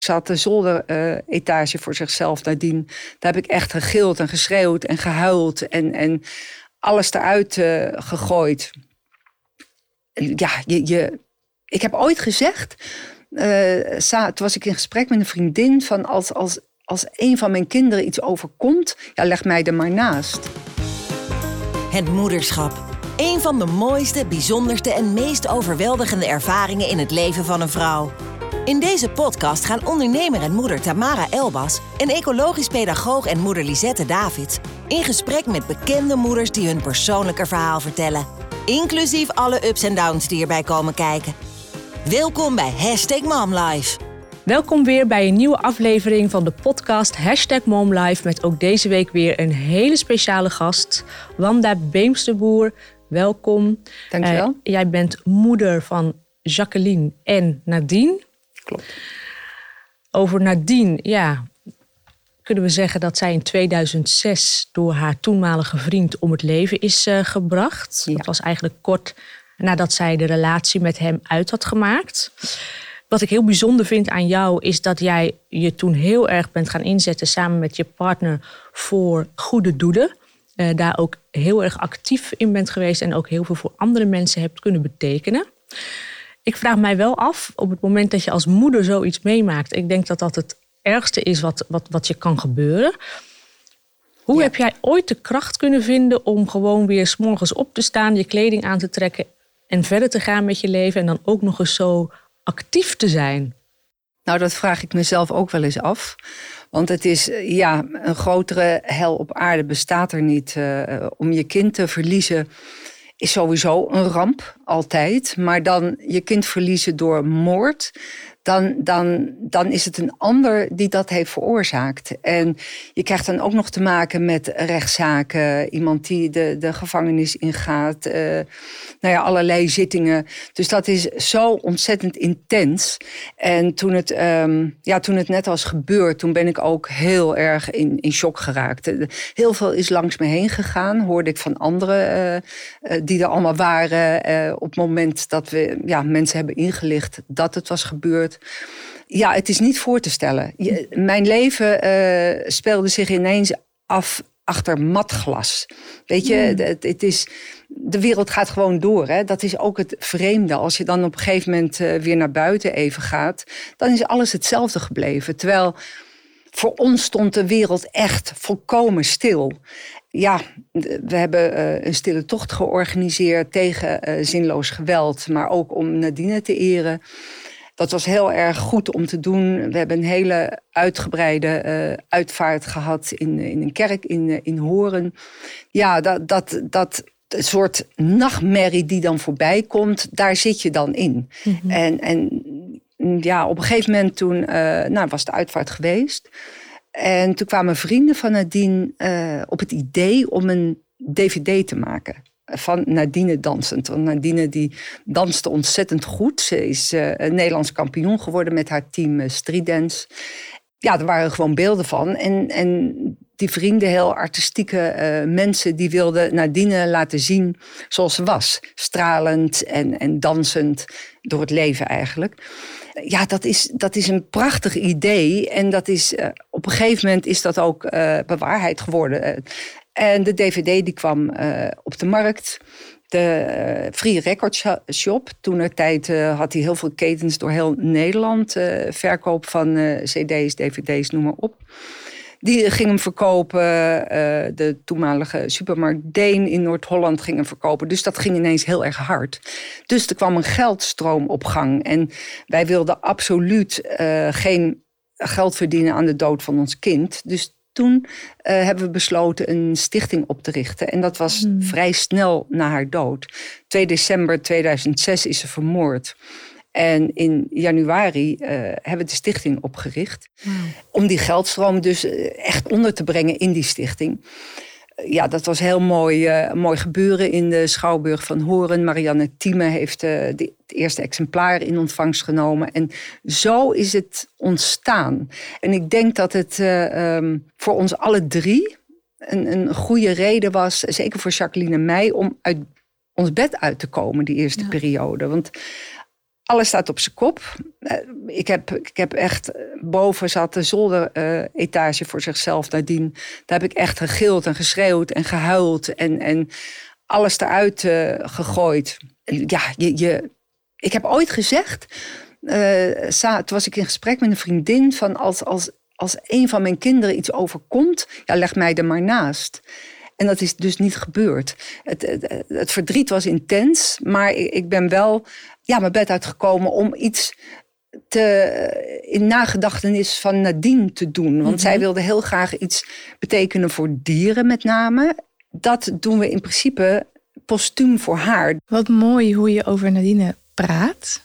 Ze had de zolderetage voor zichzelf nadien. Daar heb ik echt gegild en geschreeuwd en gehuild en, en alles eruit uh, gegooid. Ja, je, je, ik heb ooit gezegd, uh, toen was ik in gesprek met een vriendin, van als, als, als een van mijn kinderen iets overkomt, ja, leg mij er maar naast. Het moederschap. Een van de mooiste, bijzonderste en meest overweldigende ervaringen in het leven van een vrouw. In deze podcast gaan ondernemer en moeder Tamara Elbas en ecologisch pedagoog en moeder Lisette Davids in gesprek met bekende moeders die hun persoonlijke verhaal vertellen. Inclusief alle ups en downs die erbij komen kijken. Welkom bij Hashtag MomLife. Welkom weer bij een nieuwe aflevering van de podcast Hashtag MomLife met ook deze week weer een hele speciale gast, Wanda Beemsterboer. Welkom. Dankjewel. Uh, jij bent moeder van Jacqueline en Nadine. Klopt. Over Nadine, ja, kunnen we zeggen dat zij in 2006 door haar toenmalige vriend om het leven is uh, gebracht. Dat was eigenlijk kort nadat zij de relatie met hem uit had gemaakt. Wat ik heel bijzonder vind aan jou is dat jij je toen heel erg bent gaan inzetten samen met je partner voor goede doelen. Uh, daar ook heel erg actief in bent geweest en ook heel veel voor andere mensen hebt kunnen betekenen. Ik vraag mij wel af, op het moment dat je als moeder zoiets meemaakt, ik denk dat dat het ergste is wat, wat, wat je kan gebeuren. Hoe heb jij ooit de kracht kunnen vinden om gewoon weer s morgens op te staan, je kleding aan te trekken en verder te gaan met je leven en dan ook nog eens zo actief te zijn? Nou, dat vraag ik mezelf ook wel eens af. Want het is, ja, een grotere hel op aarde bestaat er niet. Uh, om je kind te verliezen is sowieso een ramp, altijd. Maar dan je kind verliezen door moord, dan, dan, dan is het een ander die dat heeft veroorzaakt. En je krijgt dan ook nog te maken met rechtszaken, iemand die de, de gevangenis ingaat, uh, nou ja, allerlei zittingen. Dus dat is zo ontzettend intens. En toen het, um, ja, toen het net was gebeurd, toen ben ik ook heel erg in, in shock geraakt. Heel veel is langs me heen gegaan, hoorde ik van anderen uh, die er allemaal waren op het moment dat we ja, mensen hebben ingelicht dat het was gebeurd. Ja, het is niet voor te stellen. mijn leven uh, speelde zich ineens af achter matglas. Weet je, hmm. het, het, is, de wereld gaat gewoon door. Hè? Dat is ook het vreemde. Als je dan op een gegeven moment uh, weer naar buiten even gaat, dan is alles hetzelfde gebleven. Terwijl voor ons stond de wereld echt volkomen stil. Ja, we hebben uh, een stille tocht georganiseerd tegen uh, zinloos geweld, maar ook om Nadine te eren. Dat was heel erg goed om te doen. We hebben een hele uitgebreide uh, uitvaart gehad in, in een kerk in, uh, in Horen. Ja, dat, dat, dat soort nachtmerrie die dan voorbij komt, daar zit je dan in. Mm -hmm. En, en ja, op een gegeven moment toen uh, nou, was de uitvaart geweest. En toen kwamen vrienden van Nadine op het idee om een dvd te maken van Nadine dansend. Want Nadine die danste ontzettend goed. Ze is uh, een Nederlands kampioen geworden met haar team uh, Street Dance. Ja, er waren gewoon beelden van. En, en die vrienden, heel artistieke uh, mensen, die wilden Nadine laten zien zoals ze was. Stralend en, en dansend door het leven eigenlijk. Ja, dat is, dat is een prachtig idee. En dat is, op een gegeven moment is dat ook uh, bewaarheid geworden. En de DVD die kwam uh, op de markt. De uh, Free Record Shop. Toen er tijd uh, had hij heel veel ketens door heel Nederland. verkoop van CD's, DVD's, noem maar op. Die ging hem verkopen. de toenmalige supermarkt Deen in Noord-Holland ging hem verkopen. Dus dat ging ineens heel erg hard. Dus er kwam een geldstroom op gang. En wij wilden absoluut geen geld verdienen aan de dood van ons kind. Dus toen uh, hebben we besloten een stichting op te richten. En dat was hmm. vrij snel na haar dood. 2 december 2006 is ze vermoord. En in januari uh, hebben we de stichting opgericht. Wow. Om die geldstroom dus eh, echt onder te brengen in die stichting ja, dat was heel mooi, uh, mooi gebeuren in de Schouwburg van Horen. Marianne Thieme heeft uh, de, het eerste exemplaar in ontvangst genomen. En zo is het ontstaan. En ik denk dat het uh, um, voor ons alle drie een, een goede reden was, zeker voor Jacqueline en mij, om uit ons bed uit te komen die eerste ja. periode. Want alles staat op zijn kop. Eh, ik, heb, ik heb echt, boven zat de zolderetage voor zichzelf nadien. Daar heb ik echt gegild en geschreeuwd en gehuild en, en alles eruit gegooid. Ja, je, je, ik heb ooit gezegd, toen was ik in gesprek met een vriendin, van als, als, als een van mijn kinderen iets overkomt, ja, leg mij er maar naast. En dat is dus niet gebeurd. Het, het, het verdriet was intens, maar ik, ben wel ja, mijn bed uitgekomen om iets te, in nagedachtenis van Nadine te doen. Want zij mhm. wilde heel graag iets betekenen voor dieren met name. Dat doen we in principe postuum voor haar. Wat mooi hoe je over Nadine praat.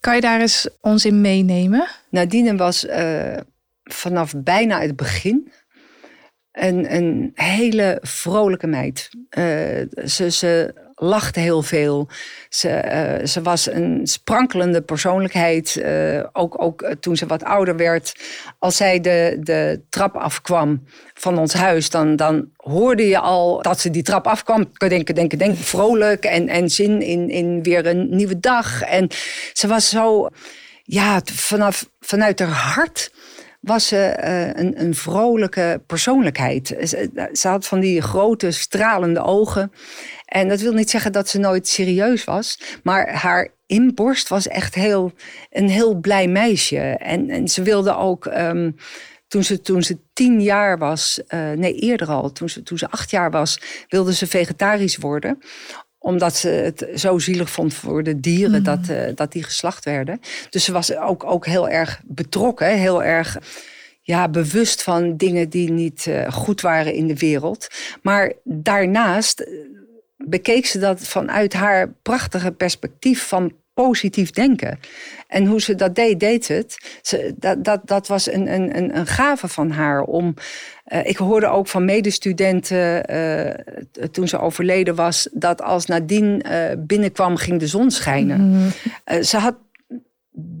Kan je daar eens ons in meenemen? Nadine was uh, vanaf bijna het begin een, een hele vrolijke meid. Uh, ze, ze lachte heel veel. Ze, uh, ze was een sprankelende persoonlijkheid. Uh, ook, ook toen ze wat ouder werd. Als zij de, de trap afkwam van ons huis, dan, dan hoorde je al dat ze die trap afkwam. Denken, denken, denken, vrolijk en, en zin in, in weer een nieuwe dag. En ze was zo, ja, vanaf, vanuit haar hart was ze uh, een, een vrolijke persoonlijkheid. Ze, ze, had van die grote stralende ogen. En dat wil niet zeggen dat ze nooit serieus was. Maar haar inborst was echt heel, een heel blij meisje. En, en ze wilde ook. Um, toen ze, toen ze tien jaar was, uh, nee eerder al, toen ze, toen ze acht jaar was, wilde ze vegetarisch worden omdat ze het zo zielig vond voor de dieren dat, uh, dat die geslacht werden. Dus ze was ook, ook heel erg betrokken, heel erg ja, bewust van dingen die niet uh, goed waren in de wereld. Maar daarnaast eh, bekeek ze dat vanuit haar prachtige perspectief van positief denken. En hoe ze dat deed, deed het. Ze, dat, dat, dat was een, een, een gave van haar om. Uh, ik hoorde ook van medestudenten uh, toen ze overleden was, dat als Nadine uh, binnenkwam, ging de zon schijnen. Mm. ze had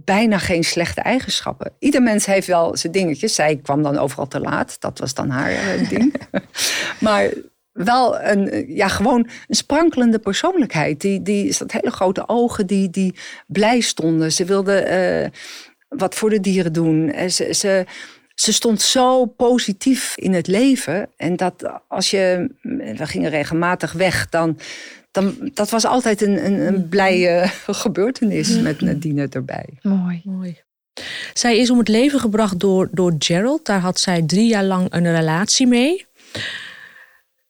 bijna geen slechte eigenschappen. Ieder mens heeft wel zijn dingetjes. Zij kwam dan overal te laat. Dat was dan haar ding. maar wel een, ja, gewoon een sprankelende persoonlijkheid. Die, die dat hele grote ogen die, die blij stonden. Ze wilde uh, wat voor de dieren doen. Ze, ze, ze stond zo positief in het leven. En dat als je, we gingen regelmatig weg, dan, dan dat was altijd een, een, een mm. blije gebeurtenis met Nadine erbij. Mooi. Mooi. Zij is om het leven gebracht door, door Gerald. Daar had zij drie jaar lang een relatie mee.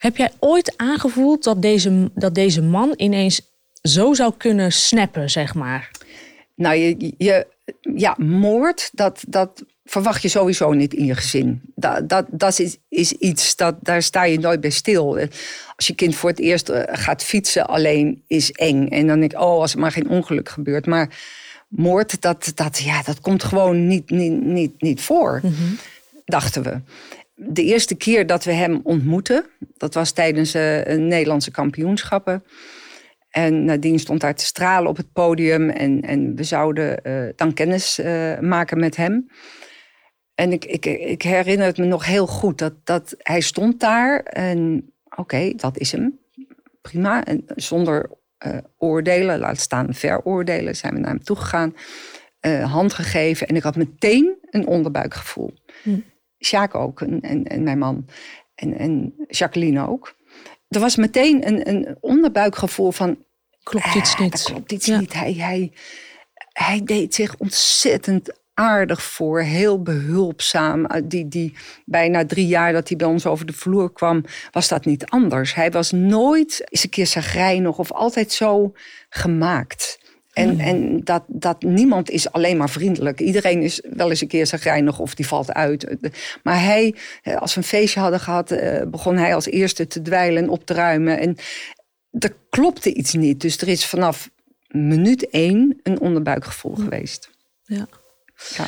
Heb jij ooit aangevoeld dat deze, dat deze man ineens zo zou kunnen snappen, zeg maar? Nou, je, je, ja, moord, dat, dat verwacht je sowieso niet in je gezin. Dat, dat, dat is, is iets, dat, daar sta je nooit bij stil. Als je kind voor het eerst eh, gaat fietsen alleen, is eng. En dan denk ik, oh, als er maar geen ongeluk gebeurt. Maar moord, dat, dat, ja, dat komt gewoon niet, niet, niet, niet voor, mhm. dachten we de eerste keer dat we hem ontmoetten, dat was tijdens uh, Nederlandse kampioenschappen. En nadien stond daar te stralen op het podium en, en we zouden uh, dan kennis uh, maken met hem. En ik, ik, ik, herinner het me nog heel goed dat, dat hij stond daar en oké, dat is hem. Prima. En zonder oordelen, laat staan veroordelen, zijn we naar hem toegegaan. hand gegeven en ik had meteen een onderbuikgevoel. Hm. Sjaak ook en, en, en, mijn man. En, en Jacqueline ook. Er was meteen een, een onderbuikgevoel van... Klopt iets ah, niet. klopt iets niet. Hij, hij, hij deed zich ontzettend aardig voor, heel behulpzaam. Ah, die, die bijna drie jaar dat hij bij ons over de vloer kwam, was dat niet anders. Hij was nooit eens een keer zagrijnig of altijd zo gemaakt. En, en dat, dat niemand is alleen maar vriendelijk. Iedereen is wel eens een keer zagrijnig of die valt uit. Maar hij, eh, als we een feestje hadden gehad, eh, begon hij als eerste te dweilen en op te ruimen. En er klopte iets niet. Dus er is vanaf minuut één een onderbuikgevoel geweest. Ja. ja.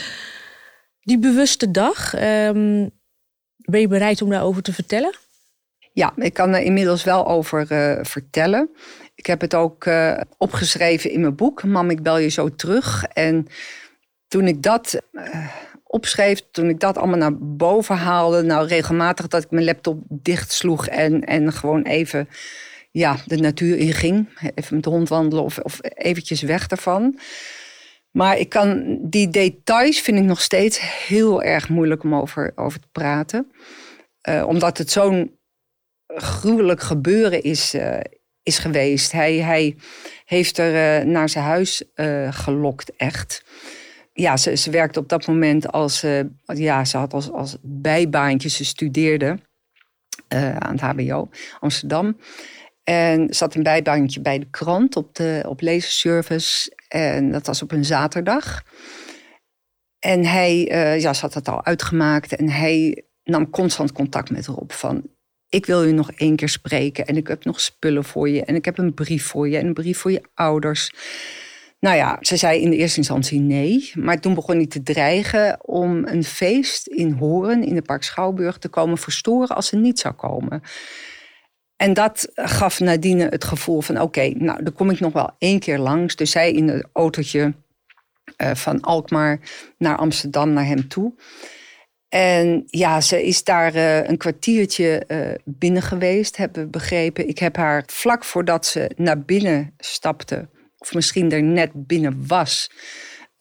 Die bewuste dag, um, ben je bereid om daarover te vertellen? Ja, ik kan er inmiddels wel over uh, vertellen. Ik heb het ook uh, opgeschreven in mijn boek, Mam, ik bel je zo terug. En toen ik dat uh, opschreef, toen ik dat allemaal naar boven haalde, nou regelmatig dat ik mijn laptop dichtsloeg en, en gewoon even ja, de natuur in ging. Even met de hond wandelen of, of eventjes weg daarvan. Maar ik kan, die details vind ik nog steeds heel erg moeilijk om over, over te praten. Omdat het zo'n gruwelijk gebeuren is, uh, is geweest. Hij, hij heeft er uh, naar zijn huis gelokt, echt. Ja, ze, ze werkte op dat moment als, ja, ze had als, als bijbaantje, ze studeerde aan het HBO Amsterdam. En zat een bijbaantje bij de krant op, de, op lezersservice. En dat was op een zaterdag. En hij, ja, ze had het al uitgemaakt. En hij nam constant contact met Rob van... ik wil je nog één keer spreken. En ik heb nog spullen voor je. En ik heb een brief voor je. En een brief voor je ouders. Nou ja, ze zei in de eerste instantie nee. Maar toen begon hij te dreigen om een feest in Horen... in de Park Schouwburg te komen verstoren als ze niet zou komen. En dat gaf Nadine het gevoel van: oké, nou, dan kom ik nog wel één keer langs. Dus zij in het autootje uh, van Alkmaar naar Amsterdam naar hem toe. En ja, ze is daar uh, een kwartiertje uh, binnen geweest, hebben we begrepen. Ik heb haar vlak voordat ze naar binnen stapte, of misschien er net binnen was,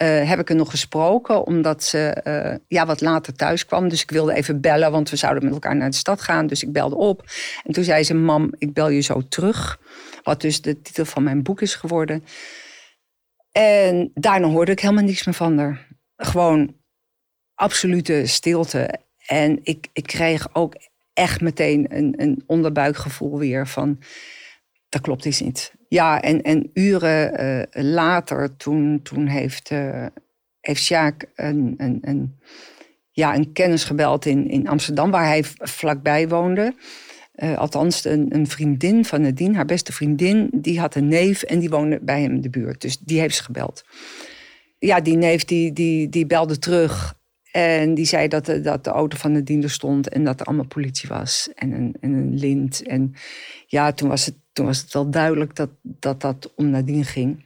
uh, heb ik er nog gesproken, omdat ze ja, wat later thuis kwam. Dus ik wilde even bellen, want we zouden met elkaar naar de stad gaan. Dus ik belde op. En toen zei ze: Mam, ik bel je zo terug. Wat dus de titel van mijn boek is geworden. En daarna hoorde ik helemaal niks meer van haar. Gewoon absolute stilte. En ik, ik kreeg ook echt meteen een, een onderbuikgevoel weer van dat klopt iets niet. Ja, en, en uren uh, later, toen, toen heeft, uh, heeft Sjaak een, een, een, ja, een kennis gebeld in, in Amsterdam, waar hij vlakbij woonde. Uh, althans, een, een, vriendin van Nadine, haar beste vriendin, die had een neef en die woonde bij hem in de buurt. Dus die heeft ze gebeld. Ja, die neef die, die, die belde terug en die zei dat de, dat de auto van Nadine er stond en dat er allemaal politie was en een, en een lint. En ja, toen was het toen was het wel duidelijk dat dat, dat om Nadine ging.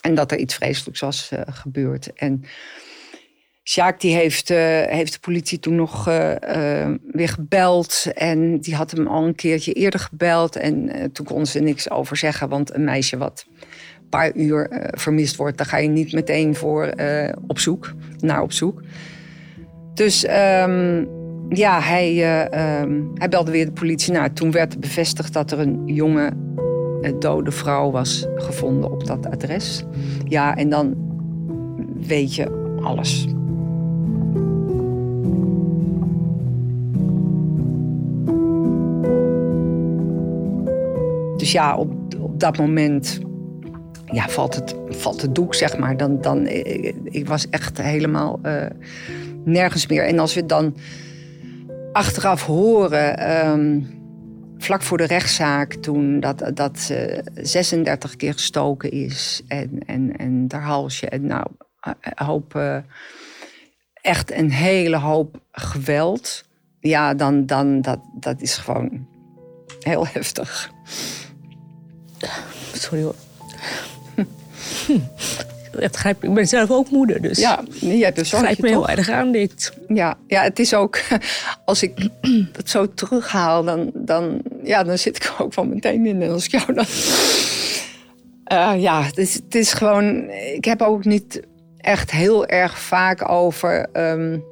En dat er iets vreselijks was uh, gebeurd. En Sjaak die heeft, uh, heeft de politie toen nog uh, weer gebeld. En die had hem al een keertje eerder gebeld. En toen kon ze niks over zeggen. Want een meisje wat een paar uur vermist wordt... daar ga je niet meteen voor op zoek, naar op zoek. Dus... Um, ja, hij, uh, um, hij belde weer de politie. Nou, toen werd bevestigd dat er een jonge dode vrouw was gevonden op dat adres. Ja, en dan weet je alles. Dus ja, op, op dat moment ja, valt, het, valt het doek, zeg maar. Dan, dan, ik, ik was echt helemaal nergens meer. En als we dan achteraf horen, um, vlak voor de rechtszaak, toen dat, dat ze 36 keer gestoken is en, en, en haar halsje en nou, een hoop, uh, echt een hele hoop geweld. Ja, dan, dan dat, dat is gewoon heel heftig. Sorry hoor. het ik ben zelf ook moeder, dus ja, je hebt dus grijpt me heel erg aan dit. Ja, ja, het is ook, als ik het zo terughaal, dan, dan, ja, dan zit ik ook van meteen in. En als ik jou dan... Uh, ja, het is, het is gewoon, ik heb ook niet echt heel erg vaak over, um,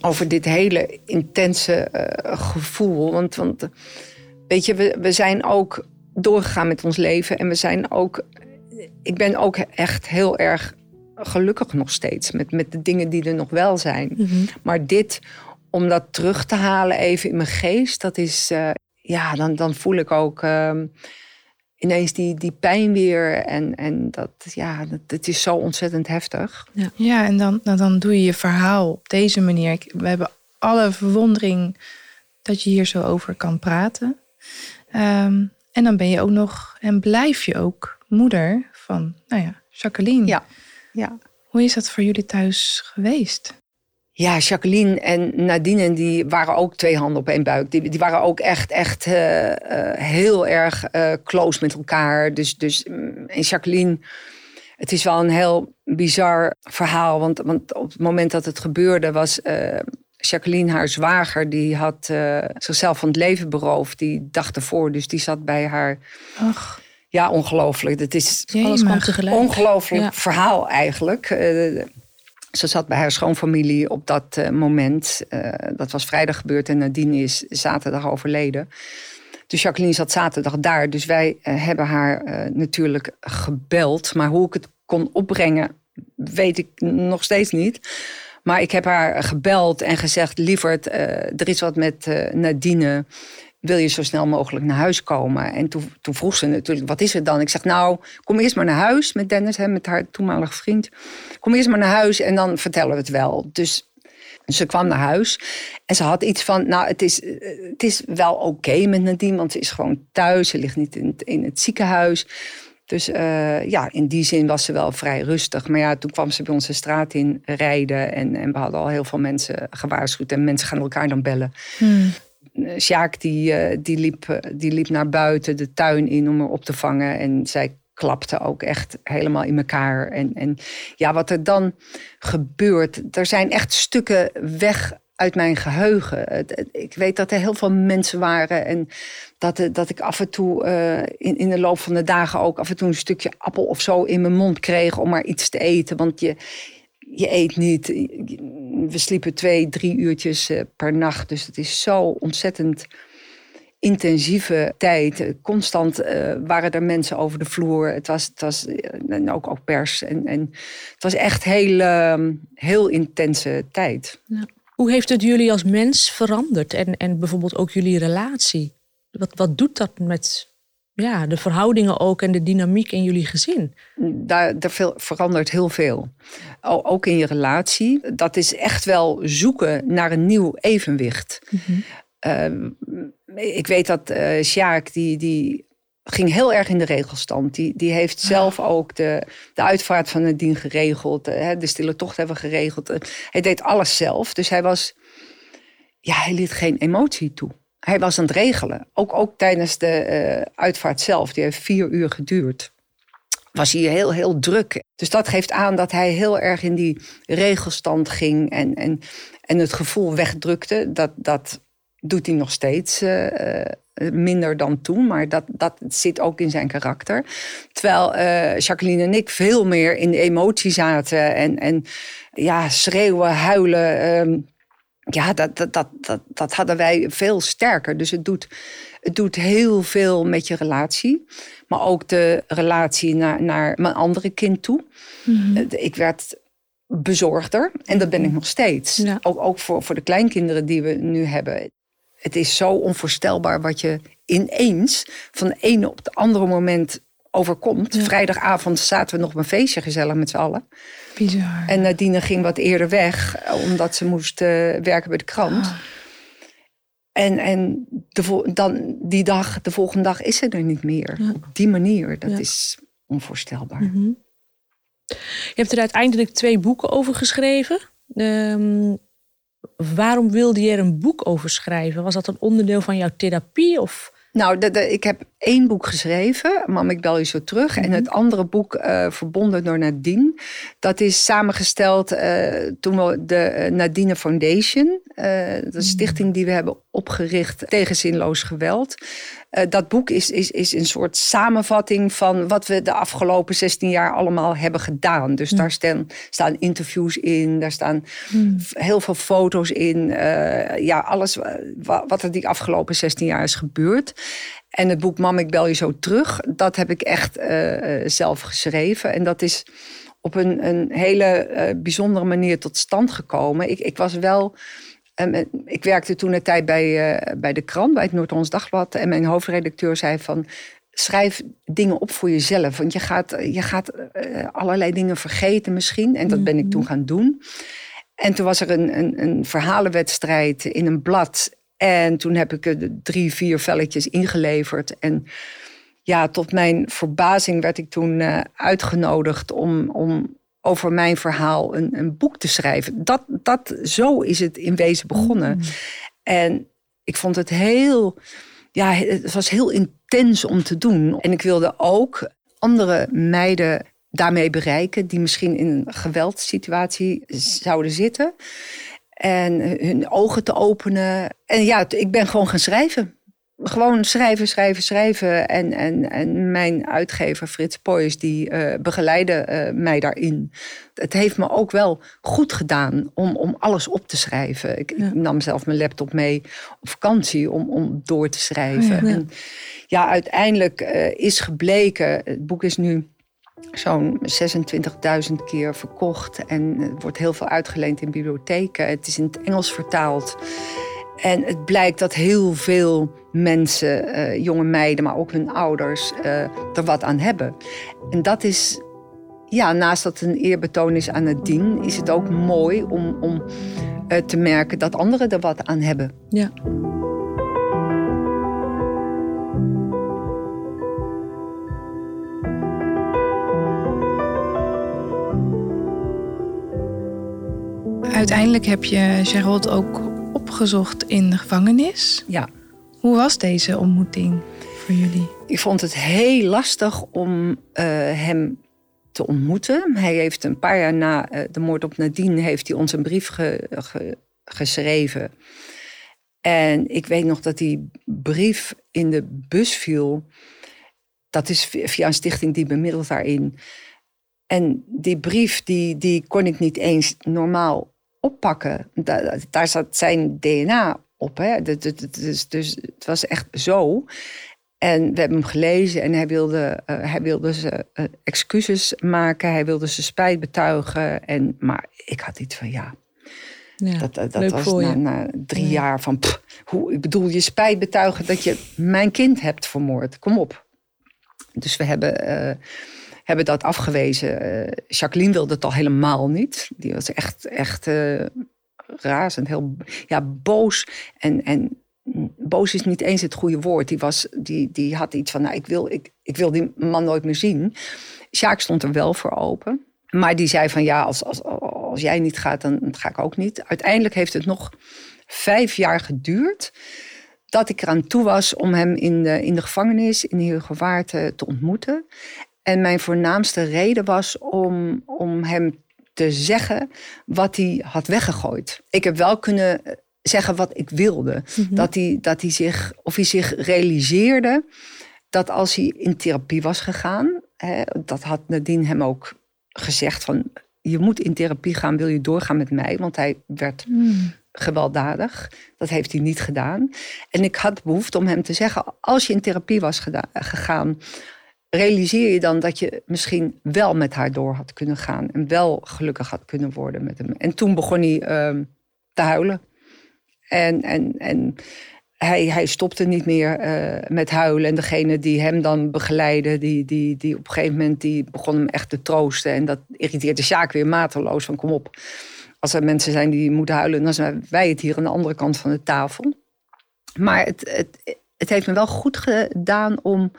over dit hele intense uh, gevoel. Want, want weet je, we, we zijn ook doorgegaan met ons leven en we zijn ook ik ben ook echt heel erg gelukkig nog steeds met, met de dingen die er nog wel zijn. Mhm. Maar dit, om dat terug te halen even in mijn geest, dat is, uh, ja, dan, dan voel ik ook uh, ineens die, die pijn weer. En, en dat, ja, dat, het is zo ontzettend heftig. Ja, ja en dan, dan, dan doe je je verhaal op deze manier. We hebben alle verwondering dat je hier zo over kan praten. Um, en dan ben je ook nog en blijf je ook moeder van, nou ja, Jacqueline. Ja. ja. Hoe is dat voor jullie thuis geweest? Ja, Jacqueline en Nadine die waren ook twee handen op één buik. Die, die waren ook echt, echt uh, uh, heel erg uh, close met elkaar. Dus, dus mm, en Jacqueline, het is wel een heel bizar verhaal. Want, want op het moment dat het gebeurde was Jacqueline, haar zwager, die had zichzelf van het leven beroofd die dag ervoor. Dus die zat bij haar. Ach. Ja, ongelooflijk. Dat is tegelijk. ongelooflijk verhaal eigenlijk. Uh, ze zat bij haar schoonfamilie op dat uh, moment. dat was vrijdag gebeurd en Nadine is zaterdag overleden. Dus Jacqueline zat zaterdag daar. Dus wij hebben haar natuurlijk gebeld. Maar hoe ik het kon opbrengen, weet ik nog steeds niet. Maar ik heb haar gebeld en gezegd: Lieverd, er is wat met Nadine. Wil je zo snel mogelijk naar huis komen? En toen, toen, vroeg ze natuurlijk: Wat is het dan? Ik zeg: Nou, kom eerst maar naar huis met Dennis, hè, met haar toenmalige vriend. Kom eerst maar naar huis en dan vertellen we het wel. Dus ze kwam naar huis en ze had iets van: Nou, het is, het is wel oké met Nadine, want ze is gewoon thuis. Ze ligt niet in in het ziekenhuis. Dus uh, ja, in die zin was ze wel vrij rustig. Maar ja, toen kwam ze bij ons de straat in rijden. En, en we hadden al heel veel mensen gewaarschuwd. En mensen gaan elkaar dan bellen. Hmm. Eh, Sjaak die, uh, die, liep, die liep naar buiten de tuin in om haar op te vangen. En zij klapte ook echt helemaal in elkaar. En, en ja, wat er dan gebeurt. Er zijn echt stukken weg uit mijn geheugen. Ik weet dat er heel veel mensen waren en dat, dat ik af en toe in, in de loop van de dagen ook af en toe een stukje appel of zo in mijn mond kreeg om maar iets te eten. Want je, je eet niet. We sliepen twee, drie uurtjes uh, per nacht. Dus het is zo ontzettend intensieve tijd. Constant uh, waren er mensen over de vloer. Het was, het was en ook, ook pers. En, en het was echt heel, uh, heel intense tijd. Ja. Hoe heeft het jullie als mens veranderd? En, en bijvoorbeeld ook jullie relatie? Wat, wat doet dat met ja, de verhoudingen ook en de dynamiek in jullie gezin? Daar, daar veel, verandert heel veel. Ook in je relatie. Dat is echt wel zoeken naar een nieuw evenwicht. Mm ik weet dat uh, Sjaak, die, die ging heel erg in de regelstand. Die, die heeft zelf ook de, de uitvaart van het dien geregeld. De, de stille tocht hebben geregeld. Hij deed alles zelf. Dus hij was... Ja, hij liet geen emotie toe. Hij was aan het regelen. Ook, ook tijdens de uh, uitvaart zelf. Die heeft vier uur geduurd. Was hij heel, heel druk. Dus dat geeft aan dat hij heel erg in die regelstand ging. En, en, en het gevoel wegdrukte. Dat, dat doet hij nog steeds. Uh, minder dan toen, maar dat, dat zit ook in zijn karakter. Terwijl Jacqueline en ik veel meer in de emotie zaten en, en ja, schreeuwen, huilen. Um, ja, dat, dat, dat, dat, hadden wij veel sterker. Dus het doet, het doet heel veel met je relatie. Maar ook de relatie naar, naar mijn andere kind toe. -hmm. Ik werd bezorgder en dat ben ik nog steeds. Ook, ook voor, voor de kleinkinderen die we nu hebben het is zo onvoorstelbaar wat je ineens van de ene op het andere moment overkomt. Vrijdagavond zaten we nog op een feestje gezellig met z'n allen. Bizar. En Nadine ging wat eerder weg, omdat ze moest uh, werken bij de krant. Oh. En, en de, dan, die dag, de volgende dag is ze er niet meer. Ja. Op die manier, dat ja. is onvoorstelbaar. Mm -hmm. Je hebt er uiteindelijk twee boeken over geschreven. Um, Waarom wilde je er een boek over schrijven? Was dat een onderdeel van jouw therapie? Of? Nou, de, de, ik heb één boek geschreven, Mam, ik bel je zo terug. En mhm. het andere boek, uh, Verbonden door Nadine, dat is samengesteld uh, toen we de uh, Nadine Foundation, de mhm. stichting die we hebben opgericht tegen zinloos geweld. Uh, dat boek is, is, is een soort samenvatting van wat we de afgelopen 16 jaar allemaal hebben gedaan. Dus daar staan, staan interviews in, daar staan hmm. heel veel foto's in. Uh, ja, alles wat er die afgelopen 16 jaar is gebeurd. En het boek Mam, ik bel je zo terug, dat heb ik echt uh, zelf geschreven. En dat is op een, een hele bijzondere manier tot stand gekomen. Ik, ik was wel eh, ik werkte toen een tijd bij, uh, bij de krant, bij het Noord-Hollands Dagblad. En mijn hoofdredacteur zei van... schrijf dingen op voor jezelf. Want je gaat, je gaat uh, allerlei dingen vergeten misschien. En dat ben ik toen mhm. gaan doen. En toen was er een, een, een verhalenwedstrijd in een blad. En toen heb ik er drie, vier velletjes ingeleverd. En ja, tot mijn verbazing werd ik toen uitgenodigd om, om over mijn verhaal een, een boek te schrijven. Dat, dat, zo is het in wezen begonnen. Mm. En ik vond het heel, ja, het was heel intens om te doen. En ik wilde ook andere meiden daarmee bereiken die misschien in een geweldssituatie zouden zitten. En hun ogen te openen. En ja, ik ben gewoon gaan schrijven. Gewoon schrijven, schrijven, schrijven. En, en, en mijn uitgever Frits Poijs, die uh, begeleidde uh, mij daarin. Het heeft me ook wel goed gedaan om, om alles op te schrijven. Ik, ik nam zelf mijn laptop mee op vakantie om, om door te schrijven. Ja, en ja uiteindelijk uh, is gebleken, het boek is nu zo'n 26.000 keer verkocht. En wordt heel veel uitgeleend in bibliotheken. Het is in het Engels vertaald. En het blijkt dat heel veel mensen, uh, jonge meiden, maar ook hun ouders, uh, er wat aan hebben. En dat is, ja, naast dat het een eerbetoon is aan het dien, is het ook mooi om, om uh, te merken dat anderen er wat aan hebben. Ja. Uiteindelijk heb je Gerald ook opgezocht in de gevangenis. Ja. Hoe was deze ontmoeting voor jullie? Ik vond het heel lastig om uh, hem te ontmoeten. Hij heeft een paar jaar na uh, de moord op Nadine heeft hij ons een brief ge, ge, geschreven. En ik weet nog dat die brief in de bus viel. Dat is via een stichting die bemiddelt daarin. En die brief die, die kon ik niet eens normaal oppakken. Daar, daar zat zijn DNA op. Hè? Dus, dus het was echt zo. En we hebben hem gelezen en hij wilde, uh, hij wilde ze uh, excuses maken. Hij wilde ze spijt betuigen. En, maar ik had iets van ja. ja dat dat, dat was na, na, drie ja. jaar van. Pff, hoe, ik bedoel, je spijt betuigen dat je mijn kind hebt vermoord. Kom op. Dus we hebben. Uh, hebben dat afgewezen. Uh, Jacqueline wilde het al helemaal niet. Die was echt, echt uh, razend, heel ja, boos. En, en boos is niet eens het goede woord. Die, was, die, die had iets van, nou, ik, wil, ik, ik wil die man nooit meer zien. Sjaak stond er wel voor open. Maar die zei van, ja, als, als, als jij niet gaat, dan ga ik ook niet. Uiteindelijk heeft het nog vijf jaar geduurd dat ik eraan toe was om hem in de, in de gevangenis in Heergewaard te, te ontmoeten. En mijn voornaamste reden was om, om hem te zeggen wat hij had weggegooid. Ik heb wel kunnen zeggen wat ik wilde. Mm-hmm. Dat, hij, dat hij zich, of hij zich realiseerde dat als hij in therapie was gegaan, hè, dat had Nadine hem ook gezegd van je moet in therapie gaan, wil je doorgaan met mij, want hij werd mm. gewelddadig. Dat heeft hij niet gedaan. En ik had behoefte om hem te zeggen, als je in therapie was gegaan, realiseer je dan dat je misschien wel met haar door had kunnen gaan. En wel gelukkig had kunnen worden met hem. En toen begon hij uh, te huilen. En, en, en hij, hij stopte niet meer uh, met huilen. En degene die hem dan begeleidde, die, die, die op een gegeven moment die begon hem echt te troosten. En dat irriteerde Sjaak weer mateloos van kom op. Als er mensen zijn die moeten huilen, dan zijn wij het hier aan de andere kant van de tafel. Maar het, het, het heeft me wel goed gedaan om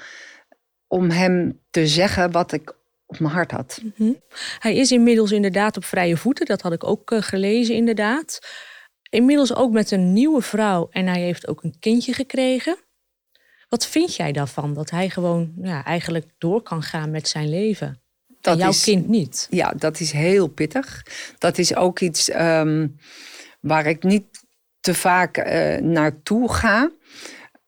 om hem te zeggen wat ik op mijn hart had. Mm -hmm. Hij is inmiddels inderdaad op vrije voeten. Dat had ik ook uh, gelezen, inderdaad. Inmiddels ook met een nieuwe vrouw en hij heeft ook een kindje gekregen. Wat vind jij daarvan? Dat hij gewoon ja, eigenlijk door kan gaan met zijn leven. Dat en jouw is, kind niet. Ja, dat is heel pittig. Dat is ook iets um, waar ik niet te vaak uh, naartoe ga.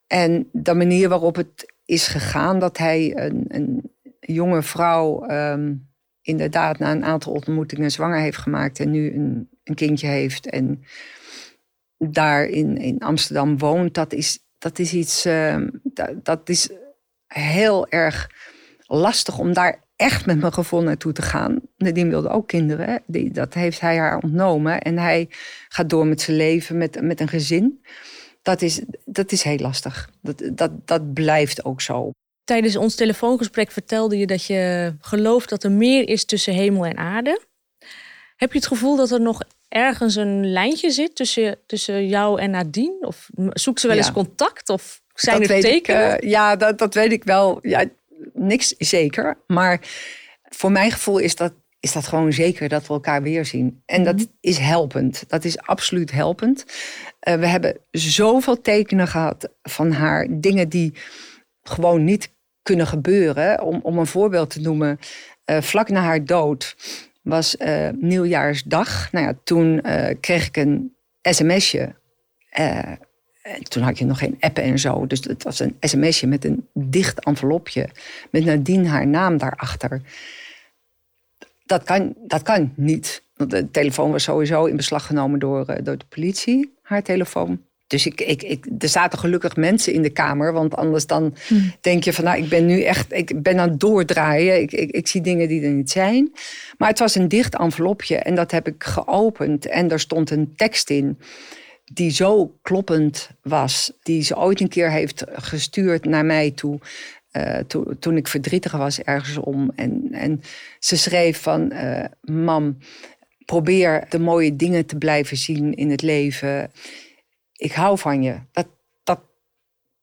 En de manier waarop het is gegaan dat hij een, een jonge vrouw um, inderdaad na een aantal ontmoetingen zwanger heeft gemaakt en nu een, een kindje heeft en daar in, in Amsterdam woont, dat is, dat is iets, uh, dat, is heel erg lastig om daar echt met mijn gevoel naartoe te gaan. Die wilde ook kinderen. Dat heeft hij haar ontnomen. En hij gaat door met zijn leven, met, met een gezin dat is, dat is heel lastig. Dat, dat, dat blijft ook zo. Tijdens ons telefoongesprek vertelde je dat je gelooft dat er meer is tussen hemel en aarde. Heb je het gevoel dat er nog ergens een lijntje zit tussen, tussen jou en Nadine? Of zoekt ze wel eens contact? Of zijn dat er tekenen? Ik, uh, ja, dat, dat weet ik wel. Ja, niks zeker. Maar voor mijn gevoel is dat is dat gewoon zeker dat we elkaar weer zien. En dat mhm. is helpend. Dat is absoluut helpend. Uh, we hebben zoveel tekenen gehad van haar. Dingen die gewoon niet kunnen gebeuren. Om, om een voorbeeld te noemen. Uh, vlak na haar dood was uh, nieuwjaarsdag. Nou ja, toen kreeg ik een sms'je. Toen had je nog geen appen en zo. Dus het was een sms'je met een dicht envelopje. Met nadien haar naam daarachter. Dat kan, dat kan niet. Want de telefoon was sowieso in beslag genomen door, uh, door de politie. Haar telefoon. Dus ik, ik, ik, er zaten gelukkig mensen in de kamer. Want anders dan hm. denk je van nou, ik ben nu echt, ik ben aan het doordraaien. Ik, ik, ik zie dingen die er niet zijn. Maar het was een dicht envelopje en dat heb ik geopend. En daar stond een tekst in die zo kloppend was. Die ze ooit een keer heeft gestuurd naar mij toe. Uh, toen ik verdrietig was ergens om. En, en ze schreef van, uh, mam, probeer de mooie dingen te blijven zien in het leven ik hou van je. Dat, dat,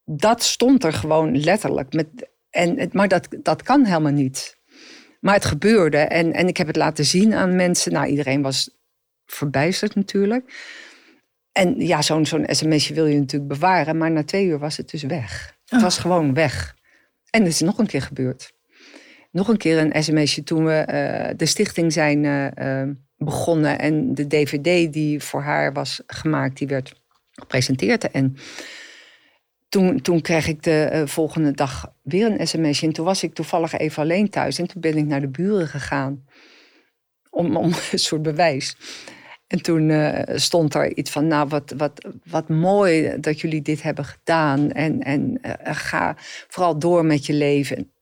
dat stond er gewoon letterlijk. Met, en, maar dat, dat kan helemaal niet. Maar het gebeurde en, en ik heb het laten zien aan mensen. Nou, iedereen was verbijsterd natuurlijk. En ja, zo'n zo'n sms'je wil je natuurlijk bewaren. Maar na twee uur was het dus weg. Het was oh. gewoon weg. En het is nog een keer gebeurd. Nog een keer een sms'je toen we uh, de stichting zijn uh, begonnen. En de dvd die voor haar was gemaakt, die werd gepresenteerd. En toen, toen kreeg ik de eh, volgende dag weer een sms'je. En toen was ik toevallig even alleen thuis. En toen ben ik naar de buren gegaan. Om, om een soort bewijs. En toen eh, stond er iets van, nou wat, wat, wat mooi dat jullie dit hebben gedaan. En, en uh, ga vooral door met je leven.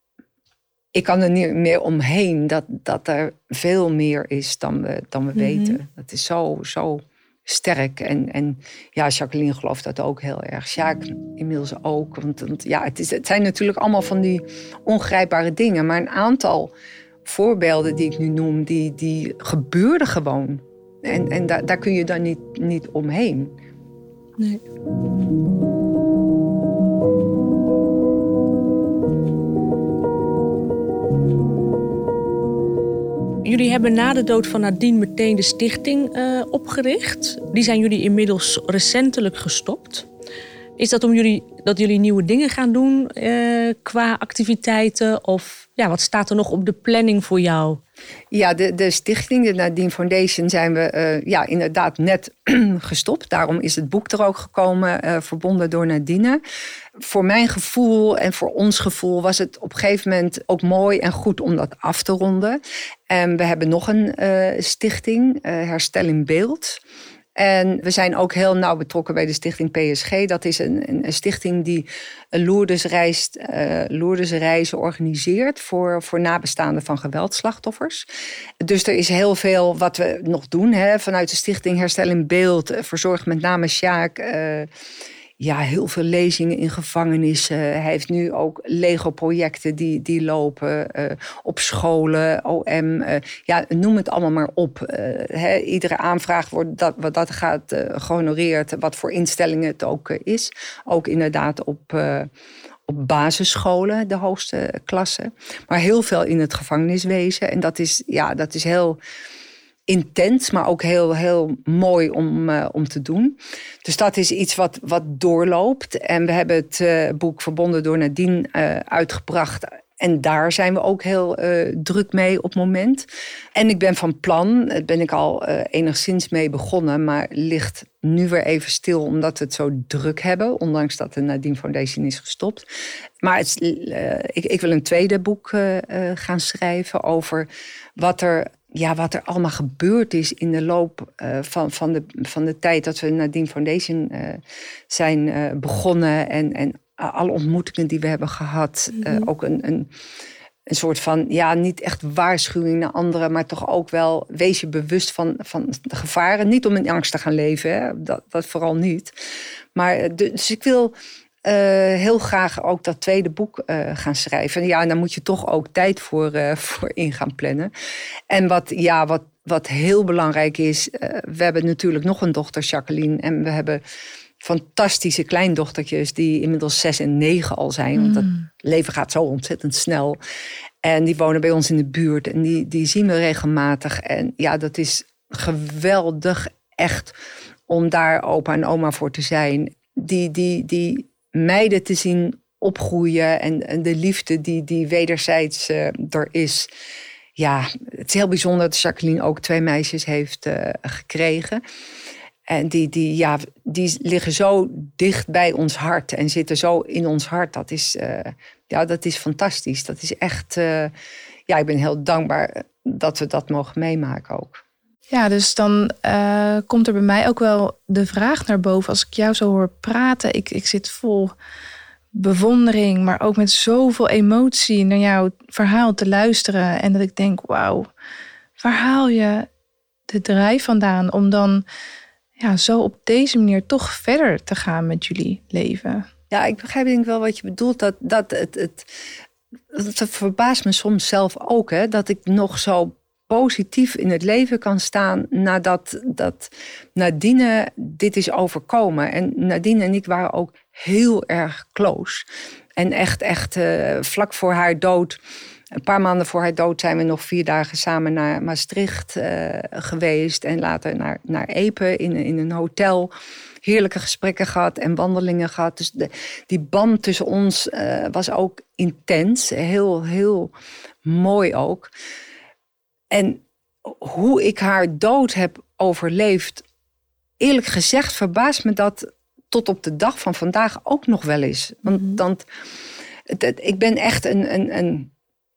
Ik kan er niet meer omheen dat, dat er veel meer is dan we, dan we mhm. weten. Dat is zo, zo sterk. En, en ja, Jacqueline gelooft dat ook heel erg. Sjaak inmiddels ook. Want, want ja, het, is, het zijn natuurlijk allemaal van die ongrijpbare dingen. Maar een aantal voorbeelden die ik nu noem, die, die gebeurden gewoon. En, en daar, daar kun je dan niet, niet omheen. Nee. Jullie hebben na de dood van Nadine meteen de stichting uh, opgericht. Die zijn jullie inmiddels recentelijk gestopt. Is dat om jullie, dat jullie nieuwe dingen gaan doen uh, qua activiteiten? Of ja, wat staat er nog op de planning voor jou? Ja, de, de stichting, de Nadine Foundation, zijn we uh, ja, inderdaad net gestopt. Daarom is het boek er ook gekomen, uh, verbonden door Nadine. Voor mijn gevoel en voor ons gevoel was het op een gegeven moment ook mooi en goed om dat af te ronden. En we hebben nog een uh, stichting, Herstel in Beeld. En we zijn ook heel nauw betrokken bij de stichting PSG. Dat is een, een, stichting die Lourdesreis, uh, Lourdesreizen organiseert voor, voor nabestaanden van geweldslachtoffers. Dus er is heel veel wat we nog doen hè, vanuit de stichting Herstel in Beeld. Verzorgt met name Sjaak. Ja, heel veel lezingen in gevangenissen. Hij heeft nu ook Lego-projecten die, die lopen uh, op scholen, OM. Uh, ja, noem het allemaal maar op. Uh, iedere aanvraag wordt dat, wat dat gaat gehonoreerd, wat voor instellingen het ook is. Ook inderdaad op, op basisscholen, de hoogste klassen. Maar heel veel in het gevangeniswezen. En dat is, ja, dat is heel intens, maar ook heel, heel mooi om, uh, om te doen. Dus dat is iets wat, wat doorloopt. En we hebben het uh, boek Verbonden door Nadine uh, uitgebracht. En daar zijn we ook heel druk mee op het moment. En ik ben van plan, daar ben ik al enigszins mee begonnen, maar ligt nu weer even stil omdat we het zo druk hebben, ondanks dat de Nadine Foundation is gestopt. Maar het, ik, ik, wil een tweede boek gaan schrijven over wat er ja, wat er allemaal gebeurd is in de loop uh, van, van, de, van de tijd dat we Nadine Foundation uh, zijn uh, begonnen. En, en alle ontmoetingen die we hebben gehad. Mm ook een, een, een soort van, ja, niet echt waarschuwing naar anderen, maar toch ook wel wees je bewust van, van de gevaren. Niet om in angst te gaan leven, hè? Dat, dat vooral niet. Maar dus ik wil uh, heel graag ook dat tweede boek uh, gaan schrijven. Ja, en daar moet je toch ook tijd voor, uh, voor in gaan plannen. En wat, ja, wat, wat heel belangrijk is, we hebben natuurlijk nog een dochter, Jacqueline. En we hebben fantastische kleindochtertjes die inmiddels zes en negen al zijn. Want het mm. leven gaat zo ontzettend snel. En die wonen bij ons in de buurt en die, die zien we regelmatig. En ja, dat is geweldig echt om daar opa en oma voor te zijn. Die, die, die meiden te zien opgroeien en, en de liefde die, die wederzijds uh, er is. Ja, het is heel bijzonder dat Jacqueline ook twee meisjes heeft uh, gekregen. En die, die, ja, die liggen zo dicht bij ons hart en zitten zo in ons hart. Dat is, uh, ja, dat is fantastisch. Dat is echt, ja, ik ben heel dankbaar dat we dat mogen meemaken ook. Ja, dus dan uh, komt er bij mij ook wel de vraag naar boven. Als ik jou zo hoor praten, ik, ik zit vol bewondering, maar ook met zoveel emotie naar jouw verhaal te luisteren. En dat ik denk, wauw, waar haal je de drijf vandaan om dan ja, zo op deze manier toch verder te gaan met jullie leven? Ja, ik begrijp denk ik wel wat je bedoelt. Dat, dat het, het, het verbaast me soms zelf ook, hè, dat ik nog zo positief in het leven kan staan nadat dat Nadine dit is overkomen. En Nadine en ik waren ook heel erg close. En echt, echt uh, vlak voor haar dood, een paar maanden voor haar dood, zijn we nog vier dagen samen naar Maastricht uh, geweest. En later naar, naar Epe in, in een hotel. Heerlijke gesprekken gehad en wandelingen gehad. Dus de, die band tussen ons uh, was ook intens. Heel, heel mooi ook. En hoe ik haar dood heb overleefd, eerlijk gezegd verbaast me dat tot op de dag van vandaag ook nog wel eens. Want, mm want ik ben echt een, een, een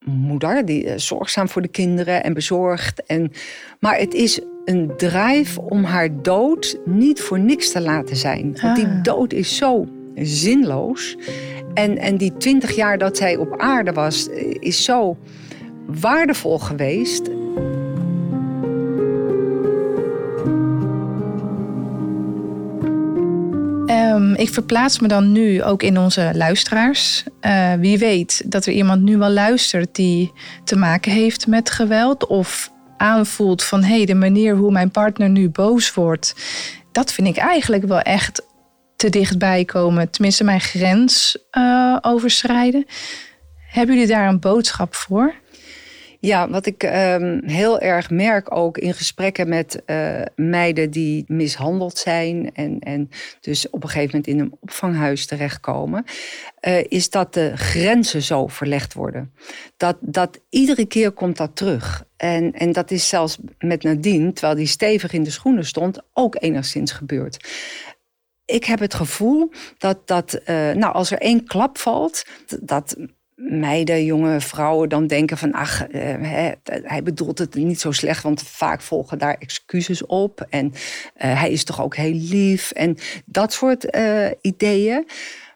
moeder die uh, zorgzaam voor de kinderen en bezorgd. En, maar het is een drijf om haar dood niet voor niks te laten zijn. Want die ah. dood is zo zinloos. En, en die twintig jaar dat zij op aarde was, is zo waardevol geweest. Um, ik verplaats me dan nu ook in onze luisteraars. Uh, wie weet dat er iemand nu wel luistert die te maken heeft met geweld of aanvoelt van hé, hey, de manier hoe mijn partner nu boos wordt, dat vind ik eigenlijk wel echt te dichtbij komen. Tenminste, mijn grens uh, overschrijden. Hebben jullie daar een boodschap voor? Ja, wat ik um, heel erg merk ook in gesprekken met uh, meiden die mishandeld zijn en, en dus op een gegeven moment in een opvanghuis terechtkomen, uh, is dat de grenzen zo verlegd worden. Dat, dat iedere keer komt dat terug. En, en dat is zelfs met Nadine, terwijl die stevig in de schoenen stond, ook enigszins gebeurd ik heb het gevoel dat, dat uh, nou, als er één klap valt, dat meiden, jonge vrouwen dan denken van ach, uh, hij bedoelt het niet zo slecht, want vaak volgen daar excuses op en uh, hij is toch ook heel lief en dat soort uh, ideeën.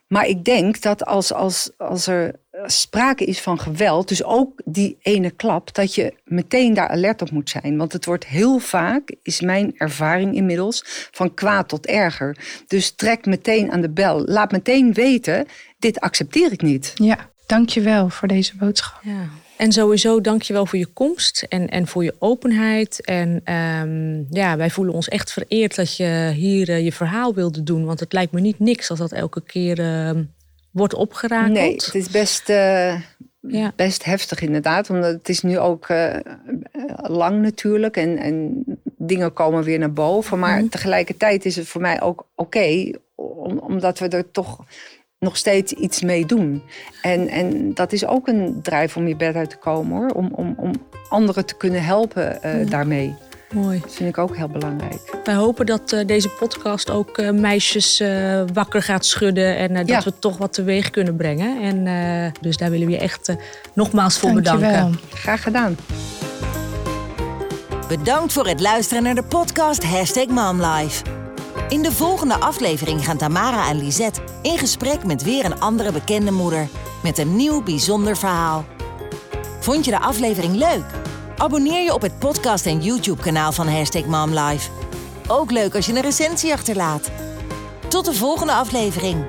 Maar ik denk dat als, als, als er sprake is van geweld, dus ook die ene klap, dat je meteen daar alert op moet zijn. Want het wordt heel vaak, is mijn ervaring inmiddels, van kwaad tot erger. Dus trek meteen aan de bel. Laat meteen weten, dit accepteer ik niet. Ja. Dank je wel voor deze boodschap. Ja. En sowieso dank je wel voor je komst en, en voor je openheid. En um, ja, wij voelen ons echt vereerd dat je hier uh, je verhaal wilde doen. Want het lijkt me niet niks als dat elke keer uh, wordt opgerakeld. Nee, het is best, uh, ja. best heftig inderdaad. Omdat het is nu ook lang natuurlijk. En, en dingen komen weer naar boven. Maar mm. tegelijkertijd is het voor mij ook oké. Okay, om, omdat we er toch nog steeds iets mee doen. En, en dat is ook een drijf om je bed uit te komen hoor. Om, om, om anderen te kunnen helpen uh, daarmee. Mooi. Dat vind ik ook heel belangrijk. Wij hopen dat uh, deze podcast ook uh, meisjes wakker gaat schudden. En dat ja. we toch wat teweeg kunnen brengen. En dus daar willen we je echt nogmaals voor Dankjewel. bedanken. Graag gedaan. Bedankt voor het luisteren naar de podcast Hashtag MomLife. In de volgende aflevering gaan Tamara en Lisette in gesprek met weer een andere bekende moeder met een nieuw bijzonder verhaal. Vond je de aflevering leuk? Abonneer je op het podcast en YouTube kanaal van Hashtag MomLife. Ook leuk als je een recensie achterlaat. Tot de volgende aflevering.